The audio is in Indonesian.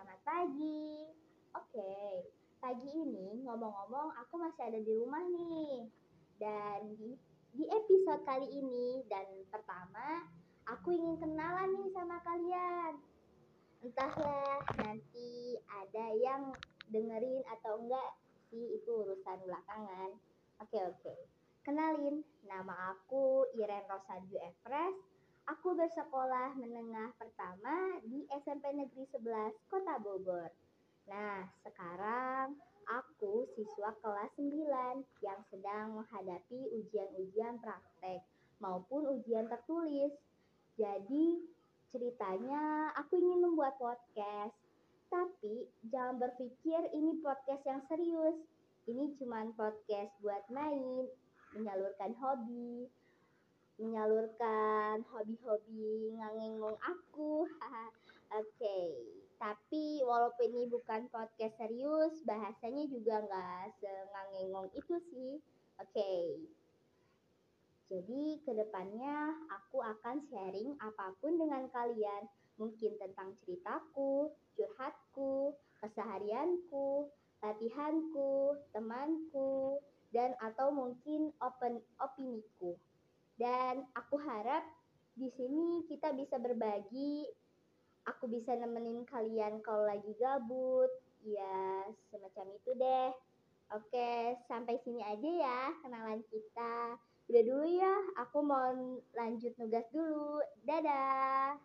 Selamat pagi. Oke, pagi ini ngomong-ngomong aku masih ada di rumah nih. Dan di, di episode kali ini dan pertama, aku ingin kenalan nih sama kalian. Entahlah nanti ada yang dengerin atau enggak sih itu urusan belakangan. Oke, oke. Kenalin, nama aku Iren Rosanju Efres. Aku bersekolah menengah pertama di SMP Negeri 11 Kota Bogor. Nah, sekarang aku siswa kelas 9 yang sedang menghadapi ujian-ujian praktek maupun ujian tertulis. Jadi, ceritanya aku ingin membuat podcast. Tapi jangan berpikir ini podcast yang serius. Ini cuma podcast buat main, menyalurkan hobi, menyalurkan hobi-hobi ngangengong aku. Oke, okay. tapi walaupun ini bukan podcast serius, bahasanya juga nggak sengangengong itu sih. Oke. Okay. Jadi ke depannya aku akan sharing apa pun dengan kalian, mungkin tentang ceritaku, curhatku, keseharianku, latihanku, temanku, dan atau mungkin open opiniku. Dan aku harap di sini kita bisa berbagi. Aku bisa nemenin kalian kalau lagi gabut. Ya, semacam itu deh. Oke, sampai sini aja ya kenalan kita. Udah dulu ya, aku mau lanjut nugas dulu. Dadah.